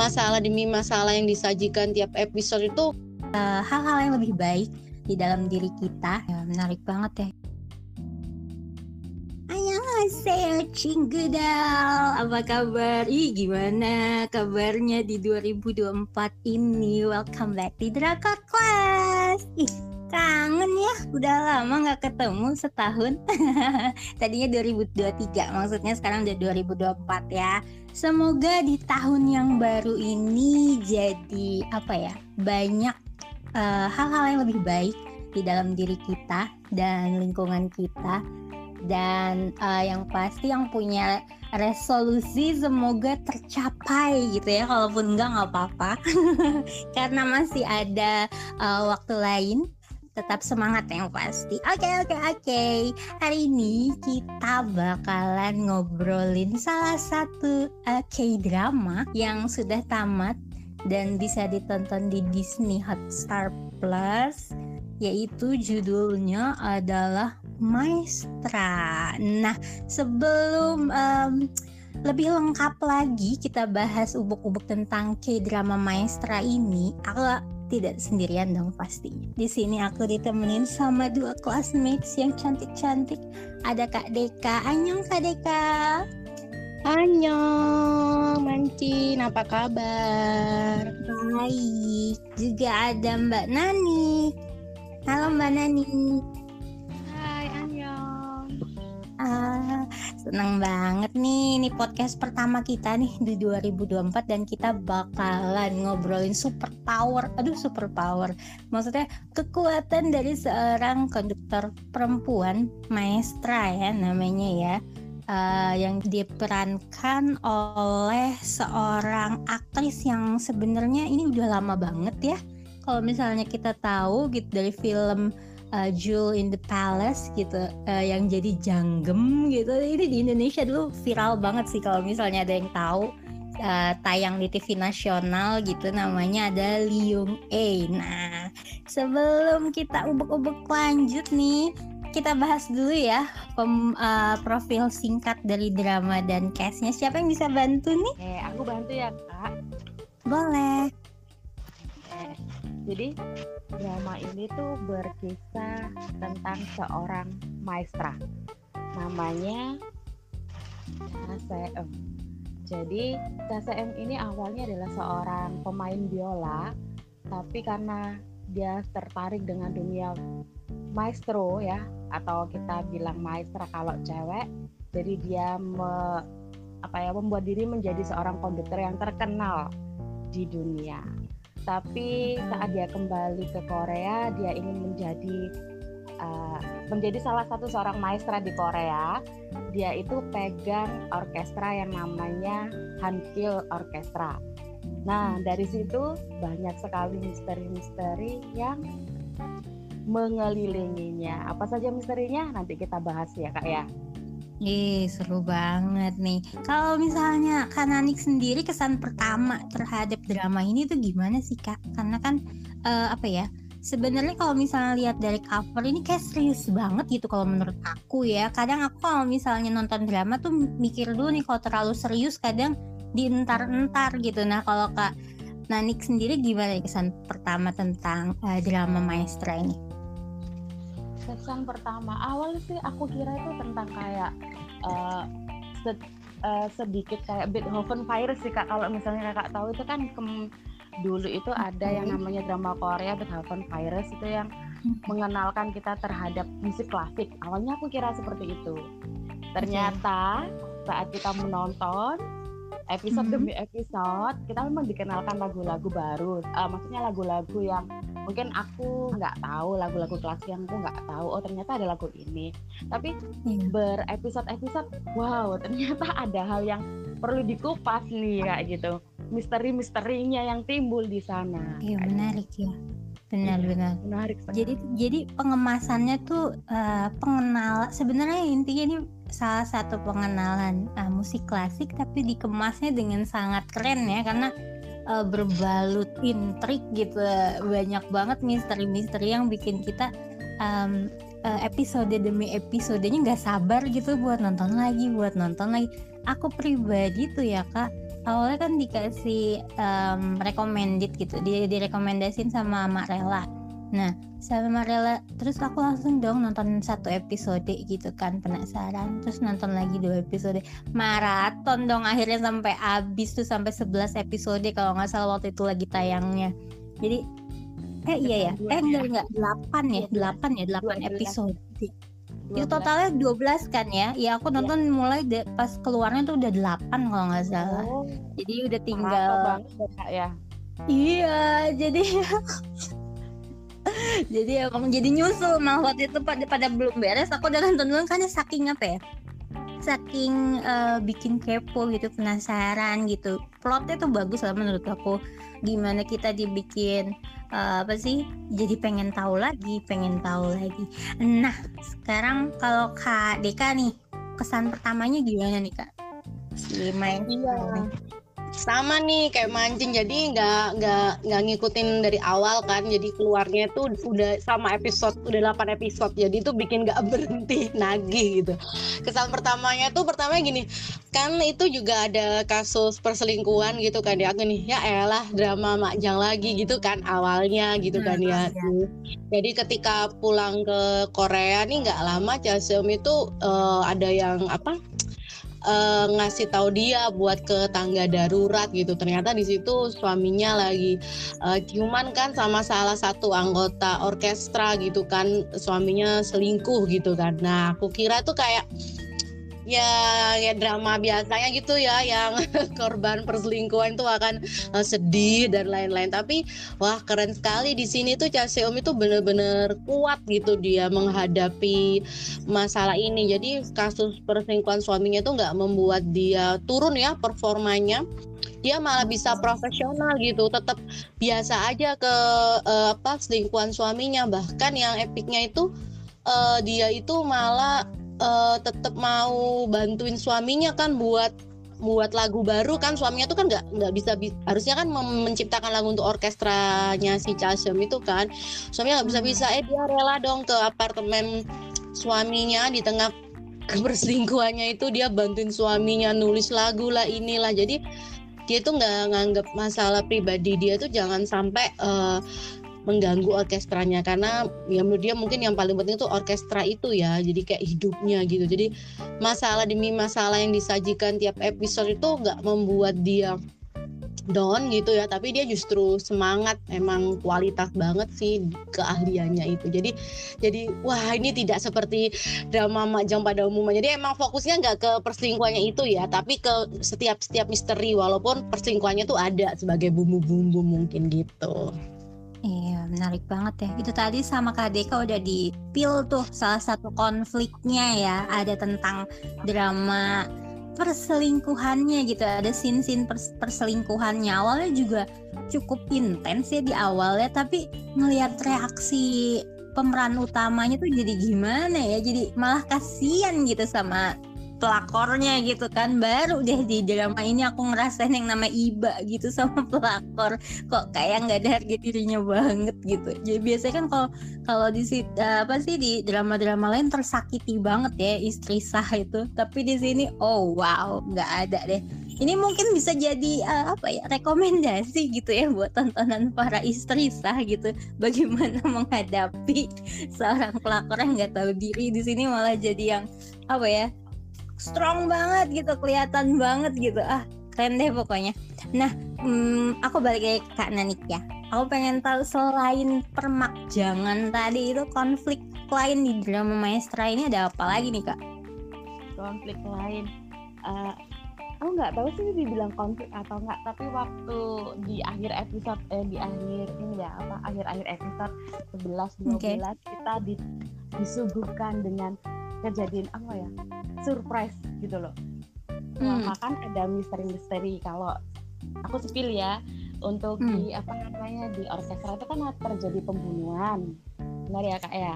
masalah demi masalah yang disajikan tiap episode itu uh, hal-hal yang lebih baik di dalam diri kita. Ya, menarik banget ya. Annyeonghaseyo Cinggudal Apa kabar? Ih gimana kabarnya di 2024 ini? Welcome back di Drakor Class. Ih kangen ya Udah lama gak ketemu setahun. Tadinya 2023 Maksudnya sekarang udah 2024 ya. Semoga di tahun yang baru ini Jadi apa ya Banyak eh, hal-hal uh, yang lebih baik di dalam diri kita dan lingkungan kita. Dan uh, yang pasti yang punya resolusi semoga tercapai gitu ya kalaupun enggak nggak apa-apa. Karena masih ada uh, waktu lain tetap semangat yang pasti. Oke okay, oke okay, oke. Okay. Hari ini kita bakalan ngobrolin salah satu uh, K-drama yang sudah tamat dan bisa ditonton di Disney Hotstar Plus yaitu judulnya adalah Maestra. Nah, sebelum um, lebih lengkap lagi kita bahas ubuk-ubuk tentang K-drama Maestra ini, aku tidak sendirian dong pasti. Di sini aku ditemenin sama dua classmates yang cantik-cantik. Ada Kak Deka. Annyeong Kak Deka. Annyeong, Mancin, apa kabar? Baik. Juga ada Mbak Nani. Halo Mbak Nani. Ah, seneng banget nih, ini podcast pertama kita nih di 2024 dan kita bakalan ngobrolin super power. Aduh, super power. Maksudnya kekuatan dari seorang konduktor perempuan, maestra ya namanya ya. Uh, yang diperankan oleh seorang aktris yang sebenarnya ini udah lama banget ya. Kalau misalnya kita tahu gitu dari film uh, Jewel in the Palace gitu uh, yang jadi janggem gitu ini di Indonesia dulu viral banget sih kalau misalnya ada yang tahu uh, tayang di TV nasional gitu namanya ada Liung A. Nah sebelum kita ubek-ubek lanjut nih kita bahas dulu ya pem, uh, profil singkat dari drama dan castnya siapa yang bisa bantu nih? Eh aku bantu ya kak. Boleh. Eh, jadi drama ini tuh berkisah tentang seorang maestra. Namanya KCM jadi KCM ini awalnya adalah seorang pemain biola tapi karena dia tertarik dengan dunia maestro ya atau kita bilang maestra kalau cewek jadi dia me, apa ya membuat diri menjadi seorang konduktor yang terkenal di dunia tapi saat dia kembali ke Korea dia ingin menjadi uh, menjadi salah satu seorang maestra di Korea. Dia itu pegang orkestra yang namanya Hankil Orkestra. Nah dari situ banyak sekali misteri-misteri yang mengelilinginya. Apa saja misterinya? Nanti kita bahas ya kak ya Ih, seru banget nih. Kalau misalnya Kananik sendiri kesan pertama terhadap drama ini tuh gimana sih Kak? Karena kan uh, apa ya? Sebenarnya kalau misalnya lihat dari cover ini kayak serius banget gitu kalau menurut aku ya. Kadang aku kalau misalnya nonton drama tuh mikir dulu nih kalau terlalu serius kadang dientar-entar gitu. Nah, kalau Kak Nanik sendiri gimana kesan pertama tentang uh, drama Maestra ini? Kesan pertama awal sih aku kira itu tentang kayak uh, sed, uh, sedikit kayak Beethoven virus sih kak. Kalau misalnya kakak tahu itu kan kem, dulu itu ada yang namanya drama Korea Beethoven virus itu yang mengenalkan kita terhadap musik klasik. Awalnya aku kira seperti itu. Ternyata saat kita menonton episode mm -hmm. demi episode kita memang dikenalkan lagu-lagu baru. Uh, maksudnya lagu-lagu yang mungkin aku nggak tahu lagu-lagu klasik yang aku nggak tahu oh ternyata ada lagu ini. Tapi mm. berepisode-episode wow ternyata ada hal yang perlu dikupas nih kayak gitu. Misteri-misterinya yang timbul di sana iya menarik ya. Benar-benar iya, menarik jadi jadi pengemasannya tuh uh, pengenal sebenarnya intinya ini salah satu pengenalan uh, musik klasik tapi dikemasnya dengan sangat keren ya karena uh, berbalut intrik gitu. Banyak banget misteri-misteri yang bikin kita um, uh, episode demi episodenya nggak sabar gitu buat nonton lagi buat nonton lagi. Aku pribadi tuh ya kak awalnya kan dikasih um, recommended gitu dia direkomendasin sama Mak Rela nah sama Rela terus aku langsung dong nonton satu episode gitu kan penasaran. Terus nonton lagi dua episode. Maraton dong akhirnya sampai habis tuh sampai 11 episode kalau nggak salah waktu itu lagi tayangnya. Jadi eh iya ya? Eh enggak enggak. 8 ya? 8 ya? 8 episode. Itu totalnya 12 kan ya? Ya aku nonton mulai de- pas keluarnya tuh udah 8 kalau nggak salah. Oh, jadi udah tinggal ya, ya. Iya, jadi jadi emang jadi nyusul malah waktu itu pada pada belum beres aku udah nonton dulu karena saking apa ya saking eh, bikin kepo gitu penasaran gitu. Plotnya tuh bagus lah menurut aku gimana kita dibikin eh, apa sih jadi pengen tahu lagi pengen tahu lagi. Nah sekarang kalau kak Deka nih kesan pertamanya gimana nih kak? Si main Iya. Sama nih kayak mancing. Jadi nggak nggak nggak ngikutin dari awal kan. Jadi keluarnya tuh udah sama episode udah 8 episode. Jadi itu bikin nggak berhenti nagih gitu. Kesan pertamanya tuh pertama gini kan itu juga ada kasus perselingkuhan gitu kan ya. Aku nih ya elah drama makjang lagi gitu kan awalnya gitu kan ya. jadi ketika pulang ke Korea nih nggak lama Chaseum itu eh, ada yang apa eh, ngasih tahu dia buat ke tangga darurat gitu. Ternyata di situ suaminya lagi eh, ciuman kan sama salah satu anggota orkestra gitu kan. Suaminya selingkuh gitu kan. Nah, aku kira tuh kayak ya ya drama biasanya gitu ya yang korban perselingkuhan itu akan eh, sedih dan lain-lain. Tapi wah keren sekali di sini tuh Cha Seum itu bener-bener kuat gitu dia menghadapi masalah ini. Jadi kasus perselingkuhan suaminya itu nggak membuat dia turun ya performanya. Dia malah bisa profesional gitu tetap biasa aja ke eh, apa selingkuhan suaminya. Bahkan yang epicnya itu eh, dia itu malah eh, tetap mau bantuin suaminya kan buat buat lagu baru kan. Suaminya tuh kan nggak nggak bisa bi- harusnya kan menciptakan lagu untuk orkestranya si Chaseum itu kan. Suaminya nggak bisa bisa. Eh dia rela dong ke apartemen suaminya di tengah keberselingkuhannya itu. Dia bantuin suaminya nulis lagu lah inilah. Jadi dia tuh nggak nganggap masalah pribadi dia tuh jangan sampai eh, mengganggu orkestranya karena ya menurut dia mungkin yang paling penting tuh orkestra itu ya jadi kayak hidupnya gitu. Jadi masalah demi masalah yang disajikan tiap episode itu nggak membuat dia down gitu ya tapi dia justru semangat emang kualitas banget sih keahliannya itu. Jadi jadi wah ini tidak seperti drama Majang pada umumnya. Jadi emang fokusnya nggak ke perselingkuhannya itu ya tapi ke setiap setiap misteri walaupun perselingkuhannya tuh ada sebagai bumbu-bumbu mungkin gitu Iya, menarik banget ya. Itu tadi sama Kak Deka udah di pil tuh salah satu konfliknya ya. Ada tentang drama perselingkuhannya gitu. Ada scene-scene pers- perselingkuhannya. Awalnya juga cukup intens ya di awalnya, tapi ngelihat reaksi pemeran utamanya tuh jadi gimana ya? Jadi malah kasihan gitu sama pelakornya gitu kan. Baru deh di drama ini aku ngerasain yang nama Iba gitu sama pelakor. Kok kayak nggak ada harga dirinya banget gitu. Jadi biasanya kan kalau kalau di apa sih di drama-drama lain tersakiti banget ya istri sah itu. Tapi di sini oh wow nggak ada deh. Ini mungkin bisa jadi eh, apa ya rekomendasi gitu ya buat tontonan para istri sah gitu. Bagaimana menghadapi seorang pelakor yang nggak tahu diri. Di sini malah jadi yang apa ya strong banget gitu kelihatan banget gitu. Ah keren deh pokoknya. Nah hmm, aku balik ke Kak Nanik ya. Aku pengen tahu selain permakjangan tadi itu konflik lain di drama maestra ini ada apa lagi nih kak? Konflik lain. Eh, aku nggak tahu sih dibilang konflik atau nggak tapi waktu di akhir episode eh di akhir ini ya apa akhir-akhir episode 11 12 Oke. kita di, disuguhkan dengan kejadian apa ya surprise gitu loh Hmm. Selama kan ada misteri-misteri kalau aku sepil ya untuk Hmm. di apa namanya di orkestra itu kan terjadi pembunuhan benar ya kak ya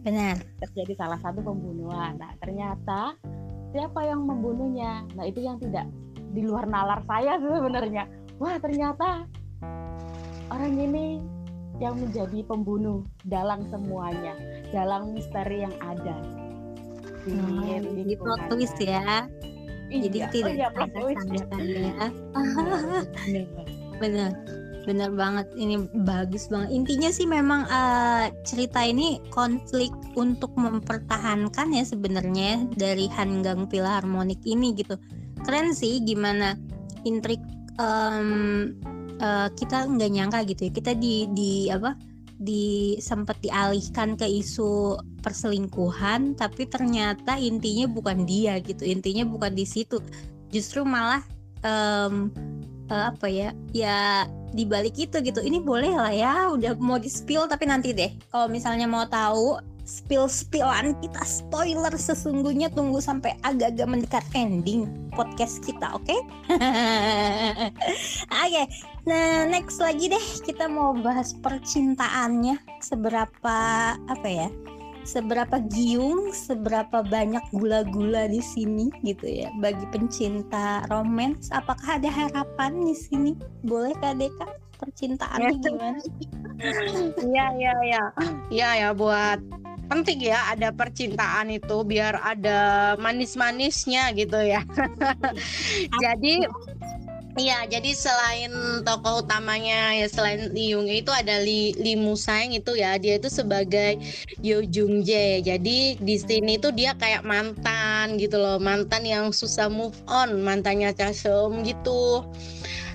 benar terjadi salah satu pembunuhan. Nah, ternyata siapa yang membunuhnya? Nah, itu yang tidak di luar nalar saya sebenarnya. Wah, ternyata orang ini yang menjadi pembunuh dalam semuanya, dalam misteri yang ada. Di Hmm, jadi plot lingkungannya. twist ya Jadi Iya. tidak oh, iya, plot tanda-tanda. Bener, bener banget. Ini bagus banget. Intinya sih memang eh, cerita ini konflik untuk mempertahankan ya sebenarnya dari Hanggang Philharmonic ini gitu. Keren sih gimana intrik em, eh, kita nggak nyangka gitu ya. Kita di di apa? Di sempat dialihkan ke isu perselingkuhan tapi ternyata intinya bukan dia gitu intinya bukan di situ. Justru malah em, eh, apa ya ya dibalik itu gitu. Ini boleh lah ya udah mau di spill tapi nanti deh. Kalau misalnya mau tahu spill spillan kita spoiler sesungguhnya tunggu sampai agak-agak mendekat ending podcast kita oke oke nah next lagi deh kita mau bahas percintaannya seberapa apa ya seberapa giung, seberapa banyak gula-gula di sini gitu ya bagi pencinta romance. Apakah ada harapan di sini? Boleh Kak Deka percintaannya gimana? Iya iya iya. Iya ya buat penting ya ada percintaan itu biar ada manis-manisnya gitu ya. jadi Iya, jadi selain tokoh utamanya ya selain Lee Young itu ada Lee Musang itu ya, dia itu sebagai Yo Jung Jae. Jadi di sini tuh dia kayak mantan gitu loh, mantan yang susah move on, mantannya Cha Seum gitu.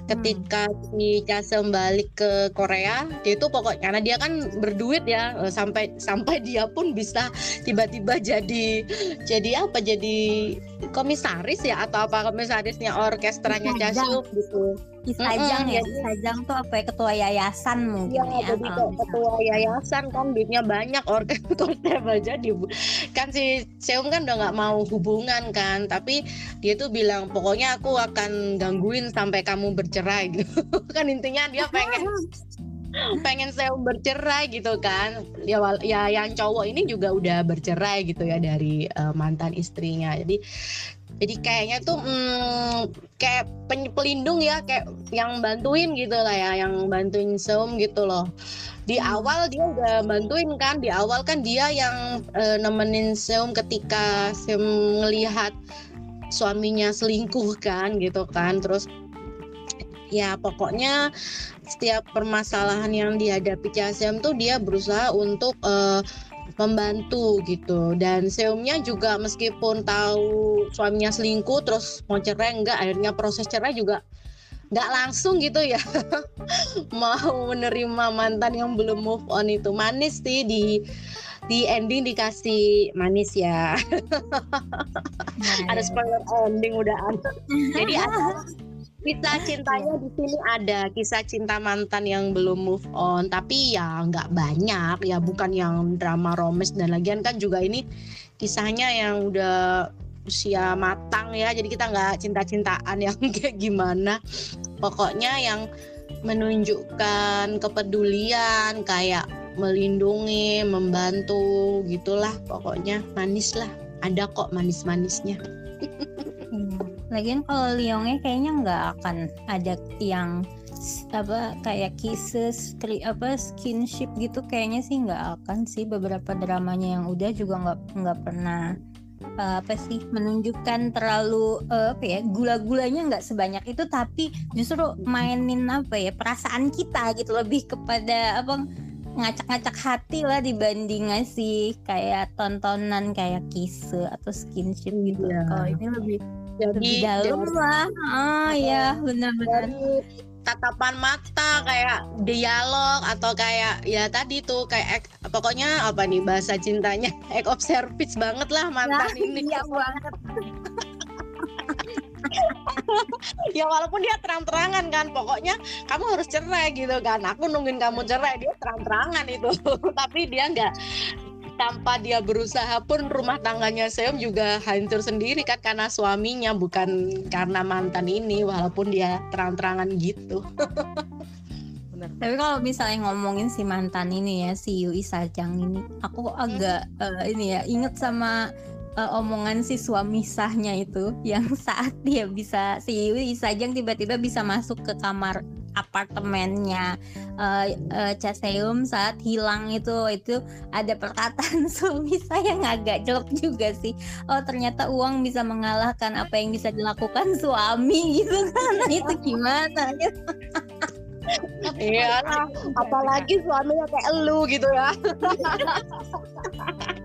Ketika si Cha Seum balik ke Korea, dia itu pokoknya karena dia kan berduit ya, eh, sampai sampai dia pun bisa tiba-tiba jadi jadi apa? Jadi komisaris ya atau apa komisarisnya orkestranya. Seum gitu. Isajang Mm-mm, ya, jadi- Isajang tuh apa ya ketua yayasan mungkin Iya, ya. jadi misalnya. ketua yayasan kan duitnya banyak organ konsep aja di kan si Seum kan udah nggak mau hubungan kan tapi dia tuh bilang pokoknya aku akan gangguin sampai kamu bercerai gitu kan intinya dia pengen pengen Seum bercerai gitu kan. Ya ya yang cowok ini juga udah bercerai gitu ya dari eh, mantan istrinya. Jadi jadi kayaknya tuh hmm, kayak pelindung ya kayak yang bantuin gitu lah ya yang bantuin Seum gitu loh. Di awal dia udah bantuin kan di awal kan dia yang eh, nemenin Seum ketika Seum ngelihat suaminya selingkuh kan gitu kan. Terus ya pokoknya setiap permasalahan yang dihadapi Seum tuh dia berusaha untuk eh, membantu gitu. Dan Seumnya juga meskipun tahu suaminya selingkuh terus mau cerai enggak akhirnya proses cerai juga nggak langsung gitu ya. Mau menerima mantan yang belum move on itu manis sih di di ending dikasih manis ya. Nah, ada spoiler ending udah. Jadi ada kisah cintanya di sini ada kisah cinta mantan yang belum move on. Tapi ya nggak banyak ya bukan yang drama romance dan lagian. Kan juga ini kisahnya yang udah usia matang ya jadi kita nggak cinta-cintaan yang kayak gimana. Pokoknya yang menunjukkan kepedulian kayak melindungi membantu gitulah. Pokoknya manis lah. Ada kok manis-manisnya. Lagian kalau Liongnya kayaknya nggak akan ada yang apa kayak kisses, kri- apa skinship gitu kayaknya sih nggak akan sih beberapa dramanya yang udah juga nggak nggak pernah eh, apa sih menunjukkan terlalu eh, apa ya gula-gulanya nggak sebanyak itu tapi justru mainin apa ya perasaan kita gitu lebih kepada apa ngacak-ngacak hati lah dibanding ngasih kayak tontonan kayak kisse atau skinship gitu. Iya. Kalau ini lebih lebih jadi dalam lah. Ah ya benar-benar. dari tatapan mata kayak dialog atau kayak ya tadi tuh kayak ek- pokoknya apa nih bahasa cintanya act of service banget lah mantan ini Iya banget. ya walaupun dia terang-terangan kan pokoknya kamu harus cerai gitu kan aku nungguin kamu cerai dia terang-terangan itu tapi dia nggak tanpa dia berusaha pun rumah tangganya Seom juga hancur sendiri kan karena suaminya bukan karena mantan ini walaupun dia terang-terangan gitu Bener. Tapi kalau misalnya ngomongin si mantan ini ya si Yui Sajang ini, aku agak eh, ini ya inget sama eh, omongan si suami sahnya itu yang saat dia bisa si Yui Sajang tiba-tiba bisa masuk ke kamar apartemennya. Uh, uh, Caseum saat hilang itu itu ada perkataan suami saya yang agak jelek juga sih. Oh ternyata uang bisa mengalahkan apa yang bisa dilakukan suami gitu kan. Nah, itu gimana? Iya, apalagi suaminya kayak elu gitu ya.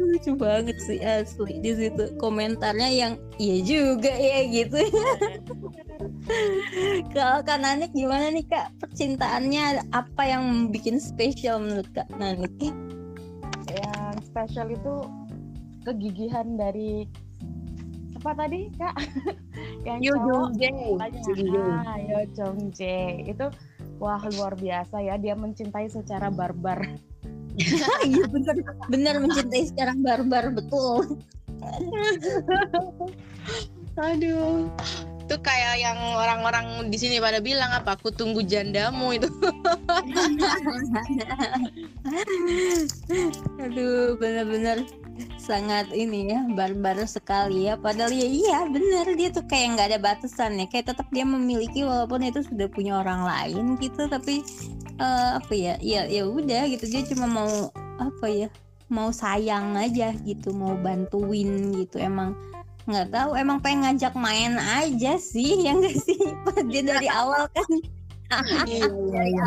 lucu banget sih asli di situ. Komentarnya yang iya juga ya gitu. Kalau kak Nanik gimana nih kak? Percintaannya apa yang bikin spesial menurut kak Nanik? Yang spesial itu kegigihan dari apa tadi kak? Yang Yo Jong Jae ah, Yo Jong Jae itu wah luar biasa ya dia mencintai secara barbar iya benar benar mencintai secara barbar betul. Aduh. Itu kayak yang orang-orang di sini pada bilang apa aku tunggu jandamu itu? Aduh benar-benar sangat ini ya barbar sekali ya. Padahal ya iya benar dia tuh kayak nggak ada batasan ya. Kayak tetap dia memiliki walaupun itu sudah punya orang lain gitu. Tapi uh, apa ya ya ya udah gitu. Dia cuma mau apa ya mau sayang aja gitu. Mau bantuin gitu. Emang nggak tahu. Emang pengen ngajak main aja sih. Yang gak sih? Dia dari awal kan. Iya, iya, iya.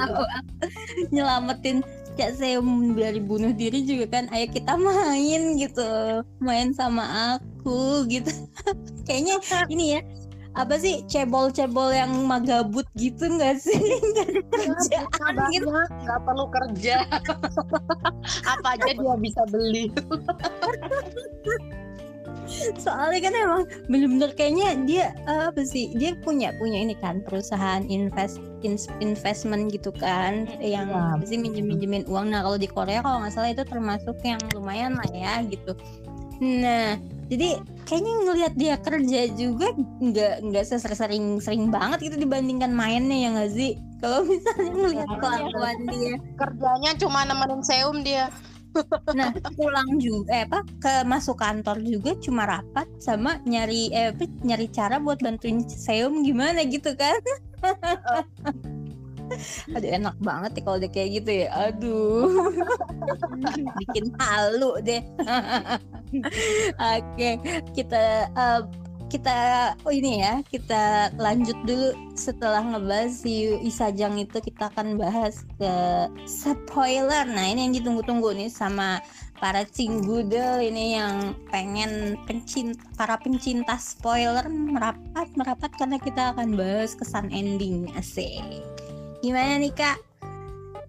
nyelamatin Cak Seum dari bunuh diri juga kan ayo kita main gitu. Main sama aku gitu. Kayaknya ini ya apa sih cebol-cebol yang magabut gitu nggak sih? Nggak ada kerjaan gitu. nggak perlu kerja. Apa aja dia bisa beli soalnya kan emang bener-bener kayaknya dia apa sih dia punya punya ini kan perusahaan invest investment gitu kan yang ya. apa sih minjem minjemin uang. Nah kalau di Korea kalau nggak salah itu termasuk yang lumayan lah ya gitu. Nah jadi kayaknya ngelihat dia kerja juga nggak nggak sesering sering banget gitu dibandingkan mainnya ya nggak sih? Kalau misalnya ngelihat iya. kelakuan dia. Kerjanya cuma nemenin seum dia nah pulang juga eh apa ke masuk kantor juga cuma rapat sama nyari eh nyari cara buat bantuin seum gimana gitu kan. Aduh enak banget ya kalau udah kayak gitu ya. Aduh. Bikin halu deh. Oke kita uh, kita oh ini ya kita lanjut dulu. Setelah ngebahas si Isajang itu kita akan bahas ke spoiler. Nah ini yang ditunggu-tunggu nih sama para cinggudel ini yang pengen pencinta para pencinta spoiler merapat merapat karena kita akan bahas kesan ending asik gimana nih kak?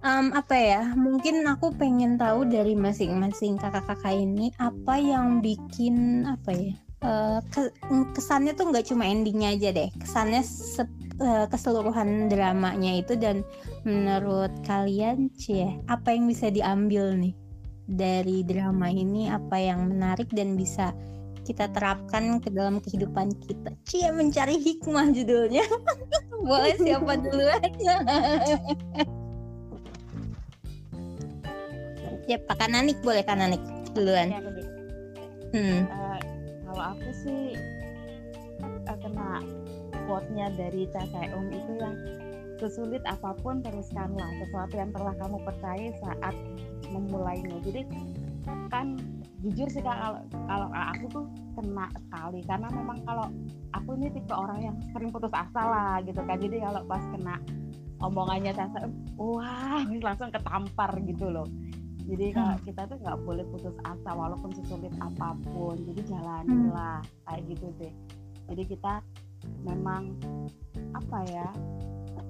Um, apa ya? Mungkin aku pengen tahu dari masing-masing kakak-kakak ini apa yang bikin apa ya uh, kesannya tuh nggak cuma endingnya aja deh. Kesannya se uh, keseluruhan dramanya itu dan menurut kalian cie apa yang bisa diambil nih dari drama ini? Apa yang menarik dan bisa kita terapkan ke dalam kehidupan kita? Cie mencari hikmah judulnya. Boleh siapa duluan ya Pak Kananik boleh Kananik? Duluan. Hmm. Kalau aku sih uh, kena quote-nya dari Taeung itu yang sesulit apa pun teruskanlah sesuatu yang telah kamu percaya saat memulainya. Jadi kan jujur sih kak kalau kalau aku tuh kena sekali. Karena memang kalau aku ini tipe orang yang sering putus asa lah gitu kan. Jadi kalau pas kena omongannya Tasa wah langsung ketampar gitu loh jadi hmm. kalau kita tuh nggak boleh putus asa walaupun sesulit apa pun jadi jalanilah hmm. kayak gitu deh jadi kita memang apa ya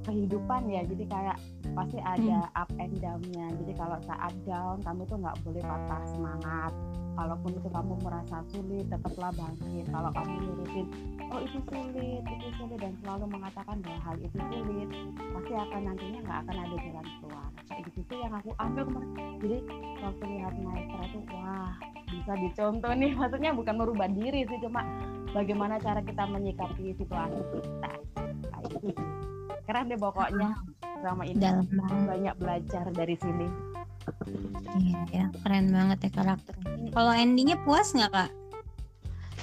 kehidupan ya jadi kayak pasti ada hmm. up and downnya jadi kalau saat down kamu tuh nggak boleh patah semangat kalaupun itu kamu merasa sulit tetaplah bangkit. Kalau kamu nurutin oh itu sulit itu sulit dan selalu mengatakan bahwa hal itu sulit pasti akan nantinya nggak akan ada jalan keluar. Kayak gitu tuh yang aku ambil kemarin jadi waktu lihat maestro itu wah bisa dicontoh nih. Maksudnya bukan merubah diri sih cuma bagaimana cara kita menyikapi situasi kita. Kayak gitu keren deh pokoknya. Sama ini Dalam banyak belajar dari sini Iya ya, keren banget ya karakternya. Kalau endingnya puas nggak kak?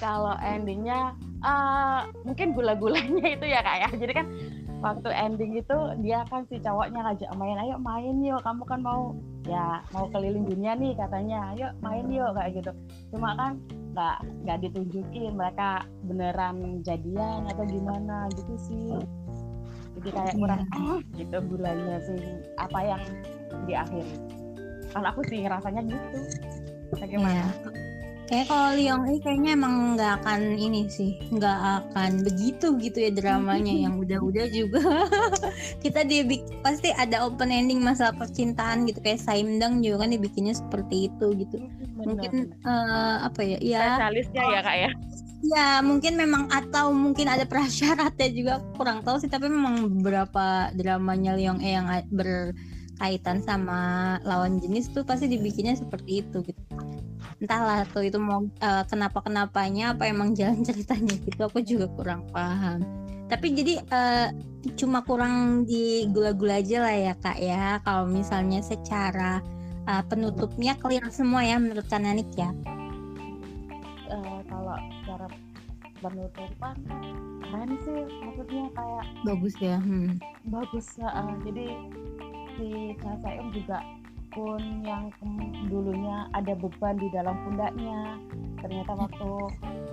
Kalau endingnya uh, mungkin gula-gulanya itu ya kak ya. Jadi kan waktu ending itu dia kan si cowoknya ngajak main ayo main yuk kamu kan mau ya mau keliling dunia nih katanya. Ayo main yuk kayak gitu. Cuma kan nggak nggak ditunjukin mereka beneran jadian atau gimana gitu sih. Jadi kayak kurang ah gitu gulanya sih. Apa yang di akhir kalau aku sih rasanya gitu bagaimana yeah. Kayak kalau Liong ini kayaknya emang nggak akan ini sih, nggak akan begitu gitu ya dramanya yang udah-udah juga. kita dia pasti ada open ending masalah percintaan gitu kayak Saimdang juga kan dibikinnya seperti itu gitu. Benar. Mungkin uh, apa ya? Ya. Spesialisnya ya kak ya. Ya mungkin memang atau mungkin ada prasyaratnya juga kurang tahu sih tapi memang beberapa dramanya Liong E yang berkaitan sama lawan jenis tuh pasti dibikinnya seperti itu gitu. Entahlah tuh itu mau uh, kenapa kenapanya apa emang jalan ceritanya gitu aku juga kurang paham. Tapi jadi uh, cuma kurang di gula-gula aja lah ya kak ya. Kalau misalnya secara uh, penutupnya clear semua ya menurut Kananik ya. Uh, kalau secara penutupan keren sih maksudnya kayak bagus ya hmm. bagus uh, jadi si Cha juga pun yang dulunya ada beban di dalam pundaknya. Ternyata waktu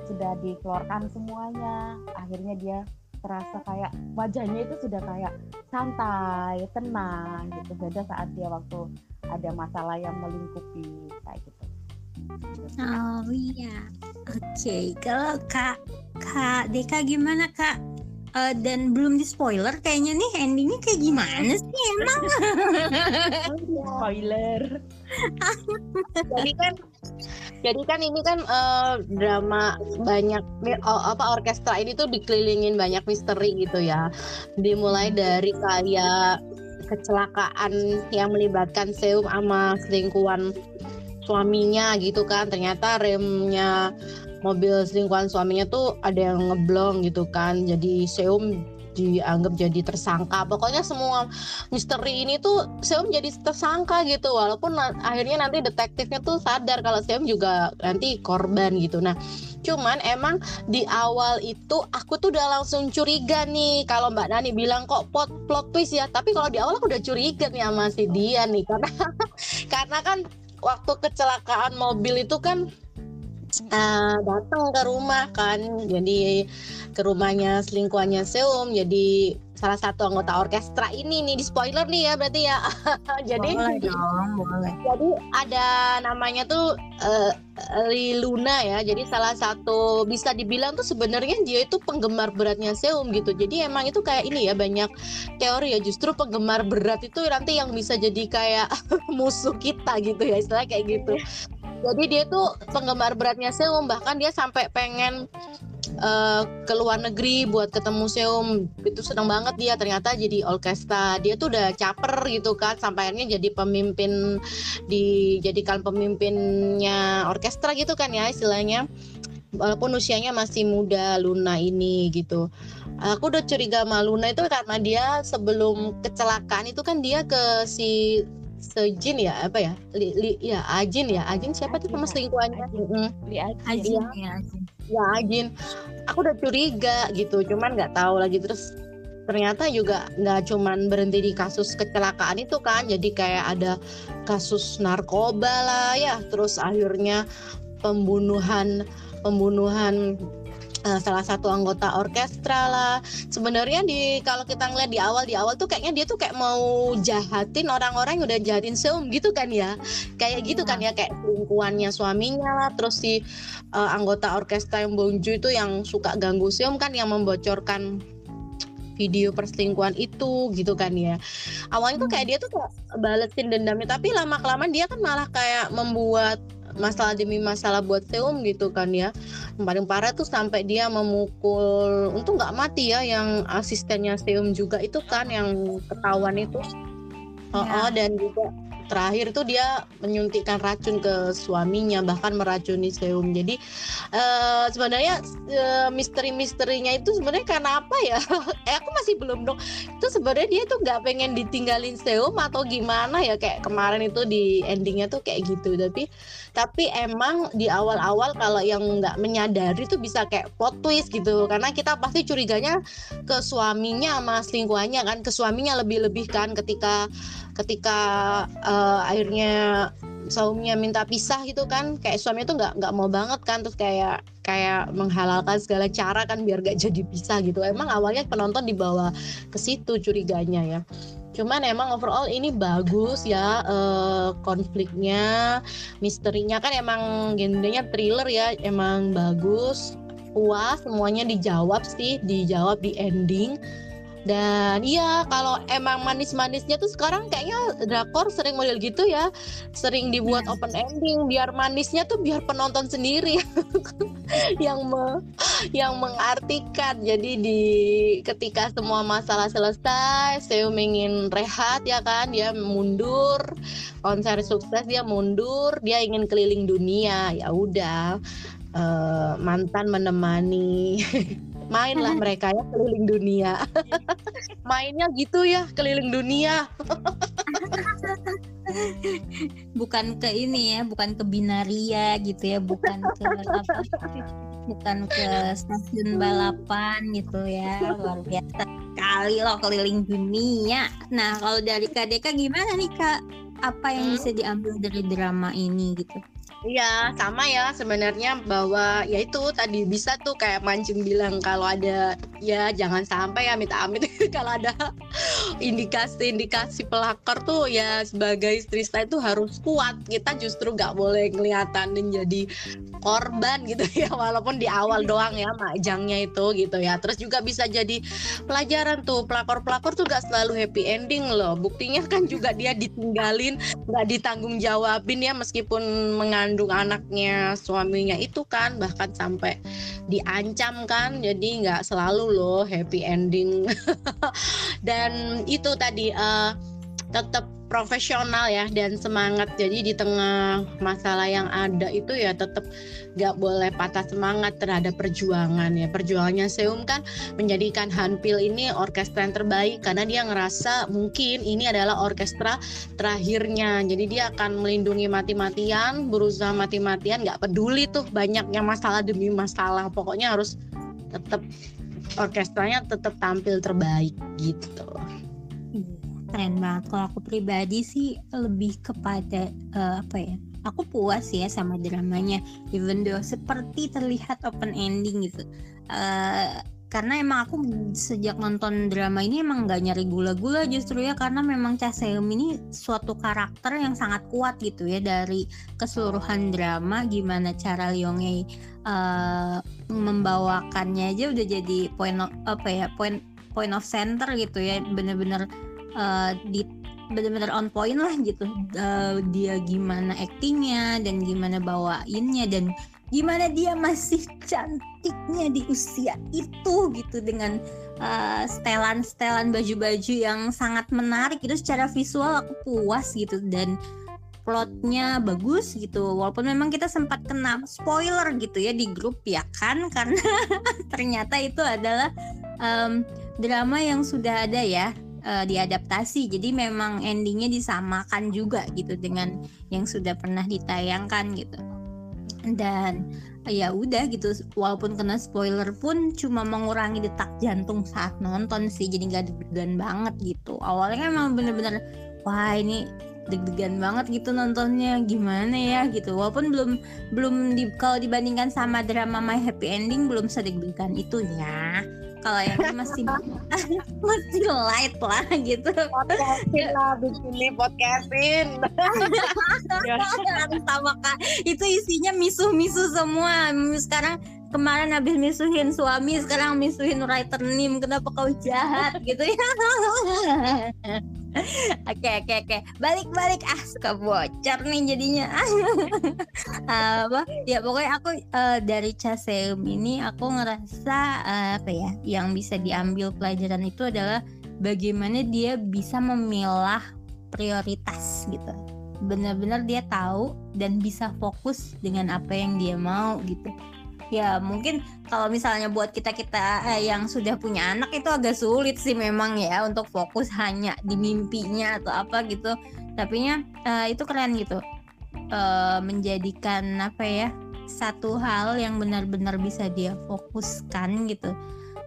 sudah dikeluarkan semuanya akhirnya dia terasa kayak wajahnya itu sudah kayak santai tenang gitu. Beda saat dia waktu ada masalah yang melingkupi kayak gitu. Oh iya. Oke okay. kalau kak kak Deka gimana kak uh, dan belum di spoiler kayaknya nih endingnya kayak gimana sih emang? Spoiler. Jadi kan jadi kan ini kan uh, drama banyak oh, apa orkestra ini tuh dikelilingin banyak misteri gitu ya. Dimulai dari kayak kecelakaan yang melibatkan Seum sama selingkuhan suaminya gitu kan. Ternyata remnya mobil selingkuhan suaminya tuh ada yang ngeblong gitu kan. Jadi Seum dianggap jadi tersangka. Pokoknya semua misteri ini tuh Seum jadi tersangka gitu. Walaupun akhirnya nanti detektifnya tuh sadar kalau Seum juga nanti korban gitu. Nah cuman emang di awal itu aku tuh udah langsung curiga nih. Kalau Mbak Nani bilang kok plot plot twist ya. Tapi kalau di awal aku udah curiga nih sama si dia nih. Karena karena kan waktu kecelakaan mobil itu kan uh, datang ke rumah kan. Jadi ke rumahnya selingkuhannya Seum. Jadi salah satu anggota orkestra ini nih di spoiler nih ya berarti ya. Jadi boleh dong, boleh. jadi ada namanya tuh uh, Luna ya. Jadi salah satu bisa dibilang tuh sebenarnya dia itu penggemar beratnya Seum gitu. Jadi emang itu kayak ini ya banyak teori ya. Justru penggemar berat itu nanti yang bisa jadi kayak musuh kita gitu ya istilah kayak gitu jadi dia tuh penggemar beratnya Seum bahkan dia sampai pengen uh, ke luar negeri buat ketemu Seum itu senang banget dia ternyata jadi orkestra. Dia tuh udah caper gitu kan sampai akhirnya jadi pemimpin dijadikan pemimpinnya orkestra gitu kan ya istilahnya. Walaupun usianya masih muda Luna ini gitu. Aku udah curiga sama Luna itu karena dia sebelum kecelakaan itu kan dia ke si sejin ya apa ya? Li, li ya Ajin ya. Ajin siapa tuh sama selingkuhannya? Li Ajin, Ajin ya Ajin. Ya Ajin. Aku udah curiga gitu cuman nggak tahu lagi. Terus ternyata juga nggak cuman berhenti di kasus kecelakaan itu kan. Jadi kayak ada kasus narkoba lah ya. Terus akhirnya pembunuhan pembunuhan uh, salah satu anggota orkestra lah. Sebenarnya di kalau kita ngeliat di awal di awal tuh kayaknya dia tuh kayak mau jahatin orang-orang yang udah jahatin Seum gitu kan ya. Kayak gitu kan ya kayak selingkuhannya suaminya lah terus si uh, anggota orkestra yang Bongju itu yang suka ganggu Seum kan yang membocorkan video perselingkuhan itu gitu kan ya awalnya tuh kayak dia tuh kayak balesin dendamnya tapi lama kelamaan dia kan malah kayak membuat masalah demi masalah buat Seum gitu kan ya yang paling parah tuh sampai dia memukul untuk nggak mati ya yang asistennya Seum juga itu kan yang ketahuan itu oh, ya. oh dan juga terakhir tuh dia menyuntikkan racun ke suaminya bahkan meracuni Seum. Jadi uh, sebenarnya uh, misteri-misterinya itu sebenarnya karena apa ya? Eh aku masih belum dong itu sebenarnya dia tuh nggak pengen ditinggalin Seum atau gimana ya? Kayak kemarin itu di endingnya tuh kayak gitu. Tapi tapi emang di awal-awal kalau yang nggak menyadari tuh bisa kayak plot twist gitu. Karena kita pasti curiganya ke suaminya sama selingkuhannya kan. Ke suaminya lebih-lebih kan ketika ketika uh, akhirnya suaminya minta pisah gitu kan. Kayak suaminya tuh nggak nggak mau banget kan. Terus kayak kayak menghalalkan segala cara kan biar gak jadi pisah gitu. Emang awalnya penonton dibawa ke situ curiganya ya. Cuman emang overall ini bagus ya uh, konfliknya misterinya. Kan emang genrenya thriller ya emang bagus. Puas semuanya dijawab sih. Dijawab di ending dan iya kalau emang manis-manisnya tuh sekarang kayaknya drakor sering model gitu ya. Sering dibuat yes. open ending biar manisnya tuh biar penonton sendiri yang me, yang mengartikan. Jadi di ketika semua masalah selesai Seum ingin rehat ya kan dia mundur. Konser sukses dia mundur. Dia ingin keliling dunia. Ya udah uh, mantan menemani mainlah mereka ya keliling dunia. Mainnya gitu ya keliling dunia. Bukan ke ini ya bukan ke binaria gitu ya bukan ke apa bukan ke stasiun balapan gitu ya luar biasa kali loh keliling dunia. Nah kalau dari KDK gimana nih kak? Apa yang hmm? bisa diambil dari drama ini gitu Iya, sama ya sebenarnya bahwa ya itu tadi bisa tuh kayak mancing bilang kalau ada ya jangan sampai ya minta amit kalau ada indikasi-indikasi pelakor tuh ya sebagai istri saya itu harus kuat. Kita justru nggak boleh kelihatan jadi korban gitu ya walaupun di awal doang ya majangnya itu gitu ya. Terus juga bisa jadi pelajaran tuh pelakor-pelakor tuh gak selalu happy ending loh. Buktinya kan juga dia ditinggalin nggak ditanggung jawabin ya meskipun mengan mengandung anaknya suaminya itu kan bahkan sampai diancam kan jadi nggak selalu loh happy ending. Dan itu tadi uh, tetap profesional ya dan semangat. Jadi di tengah masalah yang ada itu ya tetap gak boleh patah semangat terhadap perjuangan ya. Perjuangannya Seum kan menjadikan Hanpil ini orkestra yang terbaik karena dia ngerasa mungkin ini adalah orkestra terakhirnya. Jadi dia akan melindungi mati-matian berusaha mati-matian gak peduli tuh banyaknya masalah demi masalah. Pokoknya harus tetap orkestranya tetap tampil terbaik gitu keren banget. Kalau aku pribadi sih lebih kepada uh, apa ya aku puas ya sama dramanya. Even though seperti terlihat open ending gitu. Uh, karena emang aku sejak nonton drama ini emang gak nyari gula-gula justru ya. Karena memang Cha Seum ini suatu karakter yang sangat kuat gitu ya dari keseluruhan drama. Gimana cara Lyonge uh, membawakannya aja udah jadi point of, apa ya point point of center gitu ya. Bener-bener uh, di benar-benar on point lah gitu. Uh, dia gimana actingnya dan gimana bawainnya dan gimana dia masih cantiknya di usia itu gitu dengan uh, setelan-setelan baju-baju yang sangat menarik itu secara visual aku puas gitu dan plotnya bagus gitu. Walaupun memang kita sempat kena spoiler gitu ya di grup ya kan? Karena ternyata itu adalah um, drama yang sudah ada ya uh, diadaptasi. Jadi memang endingnya disamakan juga gitu dengan yang sudah pernah ditayangkan gitu. Dan ya udah gitu walaupun kena spoiler pun cuma mengurangi detak jantung saat nonton sih. Jadi nggak deg-degan banget gitu. Awalnya emang bener-bener wah ini deg-degan banget gitu nontonnya. Gimana ya? gitu. Walaupun belum belum di, kalau dibandingkan sama drama My Happy Ending belum sedeg-degan itu ya kalau yang masih masih light lah gitu. Podcastin lah bikin podcastin. Sama kak. Itu isinya misuh-misuh semua. Sekarang kemarin habis misuhin suami sekarang misuhin writer nim. Kenapa kau jahat gitu ya? Oke oke oke. Balik balik ah suka bocor nih jadinya. Apa? Ya pokoknya aku uh, dari Caseum ini aku ngerasa uh, apa ya yang bisa diambil pelajaran itu adalah bagaimana dia bisa memilah prioritas gitu. Benar-benar dia tahu dan bisa fokus dengan apa yang dia mau gitu ya mungkin kalau misalnya buat kita kita eh, yang sudah punya anak itu agak sulit sih memang ya untuk fokus hanya di mimpinya atau apa gitu. Tapi nya eh, itu keren gitu. Eh, menjadikan apa ya satu hal yang benar-benar bisa dia fokuskan gitu.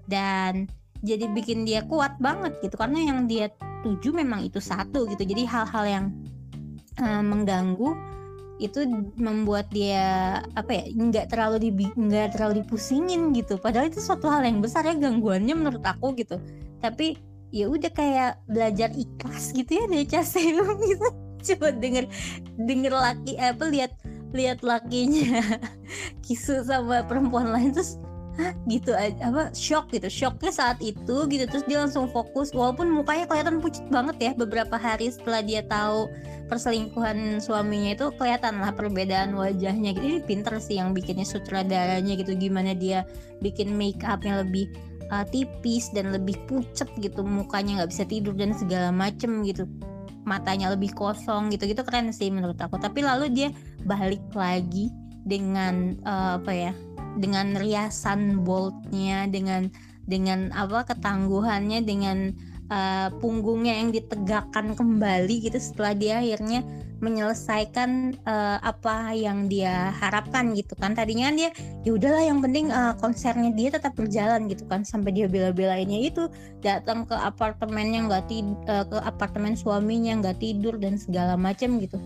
Dan jadi bikin dia kuat banget gitu karena yang dia tuju memang itu satu gitu. Jadi hal-hal yang uh, mengganggu itu membuat dia apa ya nggak terlalu di nggak terlalu dipusingin gitu. Padahal itu suatu hal yang besar ya gangguannya menurut aku gitu. Tapi ya udah kayak belajar ikhlas gitu ya dari Caseum gitu. Coba denger denger laki apa lihat lihat lakinya kisu sama perempuan lain terus Hah, gitu apa shock gitu. Shocknya saat itu gitu terus dia langsung fokus. Walaupun mukanya kelihatan pucat banget ya beberapa hari setelah dia tahu perselingkuhan suaminya itu kelihatan lah perbedaan wajahnya gitu. Ini pinter sih yang bikinnya sutradaranya gitu. Gimana dia bikin make upnya lebih uh, tipis dan lebih pucat gitu. Mukanya nggak bisa tidur dan segala macem gitu. Matanya lebih kosong gitu. Gitu keren sih menurut aku. Tapi lalu dia balik lagi dengan uh, apa ya dengan riasan boldnya dengan dengan apa ketangguhannya dengan uh, punggungnya yang ditegakkan kembali gitu setelah dia akhirnya menyelesaikan uh, apa yang dia harapkan gitu kan. Tadinya kan dia ya udahlah yang penting uh, konsernya dia tetap berjalan gitu kan sampai dia bela-belainnya itu datang ke apartemennya nggak tidur uh, ke apartemen suaminya nggak tidur dan segala macam gitu.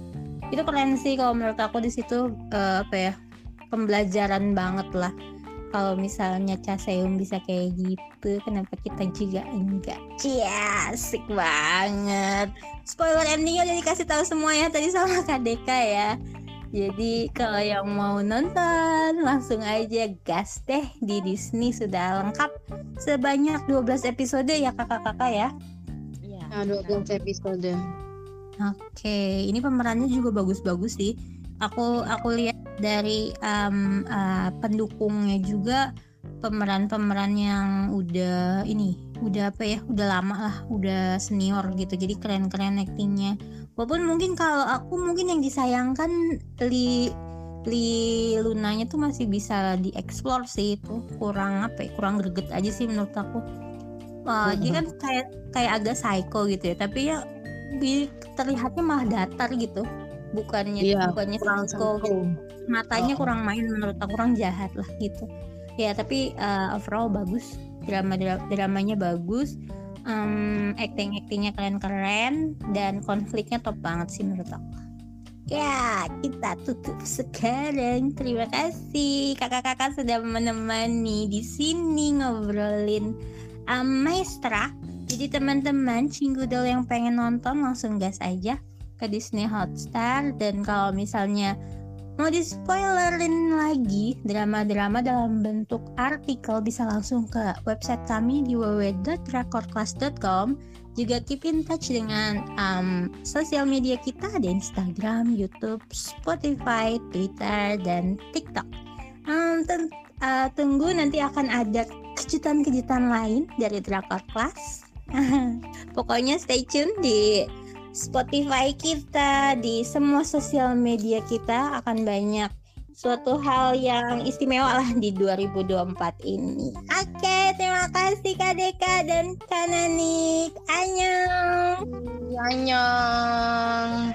Itu keren sih kalau menurut aku di situ uh, apa ya pembelajaran banget lah kalau misalnya Caseum bisa kayak gitu kenapa kita juga enggak? Cia asik banget. Spoiler endingnya udah dikasih tahu semua ya tadi sama KDK ya. Jadi kalau yang mau nonton langsung aja gas deh di Disney sudah lengkap. Sebanyak 12 episode ya kakak-kakak ya? Iya, 12 episode. Oke, ini pemerannya juga bagus-bagus sih. Aku aku lihat dari um, uh, pendukungnya juga pemeran-pemeran yang udah ini udah apa ya udah lama lah udah senior gitu. Jadi keren-keren actingnya walaupun mungkin kalau aku mungkin yang disayangkan li li lunanya tuh masih bisa dieksplor sih itu. Kurang apa ya kurang greget aja sih menurut aku. Wah, dia kan kayak kayak agak psycho gitu ya. Tapi ya terlihatnya malah datar gitu bukannya Iya, bukannya psycho gitu. Matanya Oh. kurang main menurut aku kurang jahat lah gitu. Ya tapi uh, overall bagus. Drama dra- dramanya bagus. Um, acting actingnya keren keren dan konfliknya top banget sih menurut aku. Ya kita tutup sekarang. Terima kasih kakak-kakak sudah menemani di sini ngobrolin um, Maestra. Jadi teman-teman Cinggudel yang pengen nonton langsung gas aja ke Disney Hotstar dan kalau misalnya mau di spoilerin lagi drama-drama dalam bentuk artikel bisa langsung ke website kami di www.recordclass.com juga keep in touch dengan um, sosial media kita ada Instagram, YouTube, Spotify, Twitter, dan TikTok. Um, uh, tunggu nanti akan ada kejutan-kejutan lain dari Drakor Class. Pokoknya stay tune di Spotify kita, di semua sosial media kita akan banyak suatu hal yang istimewa lah di 2024 ini. Oke, terima kasih Kak Deka dan Kananik. Annyeong. Annyeong.